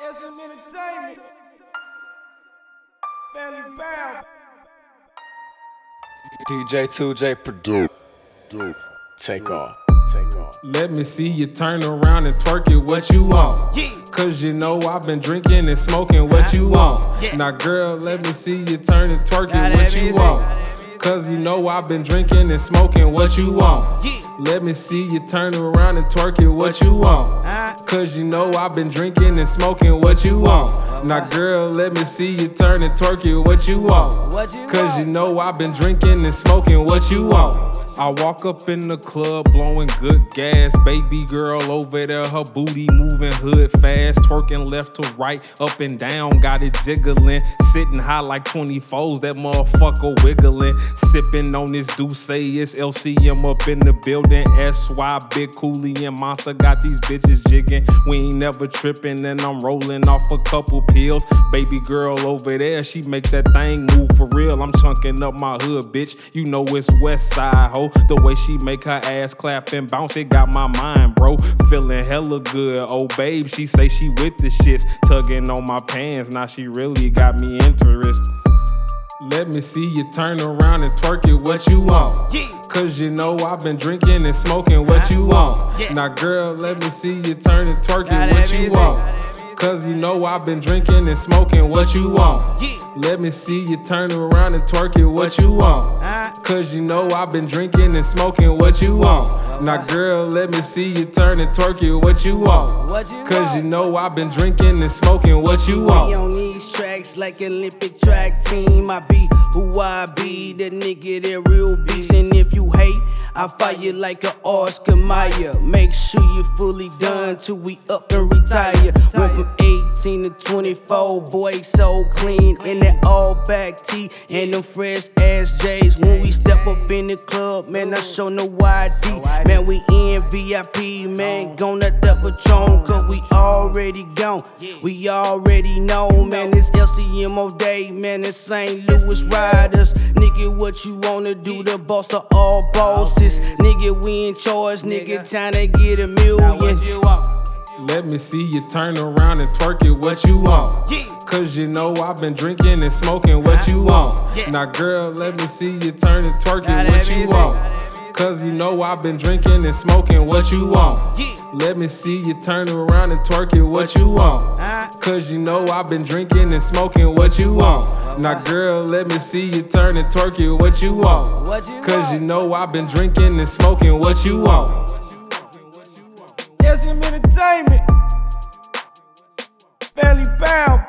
SM Entertainment. Family Bound. DJ 2J Purdue. Take off. Take off. Let me see you turn around and twerk it what you want. Yeah. Cause you know I've been drinking and smoking what you want. Now, girl, let me see you turn and twerk it what you want. Cause you know I've been drinking and smoking what you want. Let me see you turn around and twerk it what you want. Uh-huh. Cause you know I've been drinking and smoking what you want. Now, girl, let me see you turn and twerk it what you want. Cause you know I've been drinking and smoking what you want. I walk up in the club blowing good gas. Baby girl over there, her booty moving hood fast. Twerking left to right, up and down, got it jiggling. Sitting high like 24s, that motherfucker wiggling. Sipping on this Douce, it's LCM up in the building. SY, Big Coolie and Monster got these bitches jigging. We ain't never tripping, and I'm rolling off a couple pills. Baby girl over there, she make that thing move for real. I'm chunking up my hood, bitch. You know it's West Side, ho. The way she make her ass clap and bounce, it got my mind, bro. Feeling hella good. Oh, babe, she say she with the shits. Tugging on my pants, now she really got me interested. Let me see you turn around and twerk it what you want. Cause you know I've been drinking and smoking what you want. Now, girl, let me see you turn and twerk it what you want. Cause you know I've been drinking and smoking what you want. Let me see you turn around and twerk it what you want. Cause you know I've been drinking and smoking what you want. Now, girl, let me see you turn and twerk it what you want. Cause you know I've been drinking and smoking what you We want. on these tracks like Olympic track team. I be who I be, the nigga that real beast. And if you hate, I you like an Oscar Mayer. Make sure you fully done till we up and retire. Went from 18 to 24, boy, so clean in that all back tee and them fresh ass J's. When we step up in the club, man, I show no ID. Man, we in VIP, man, gonna that Patron, cause we already gone. We already know, man, it's LCMO day, man, it's St. Louis Riders. Nigga, what you wanna do? The boss of all bosses. Nigga, we in charge, nigga, time to get a million. Let me see you turn around and twerk it what you want. Yeah. Cause you know I've been drinking and smoking what you want. Now, girl, let me see you turn and twerk it what you want. Cause you know I've been drinking and smoking what you want. Let me see you turn around and twerk it what you want cause you know I've been drinking and smoking what you want. Now, girl, let me see you turn and twerk it what you want. Cause you know I've been drinking and smoking what you want. Yes, entertainment. Family bound.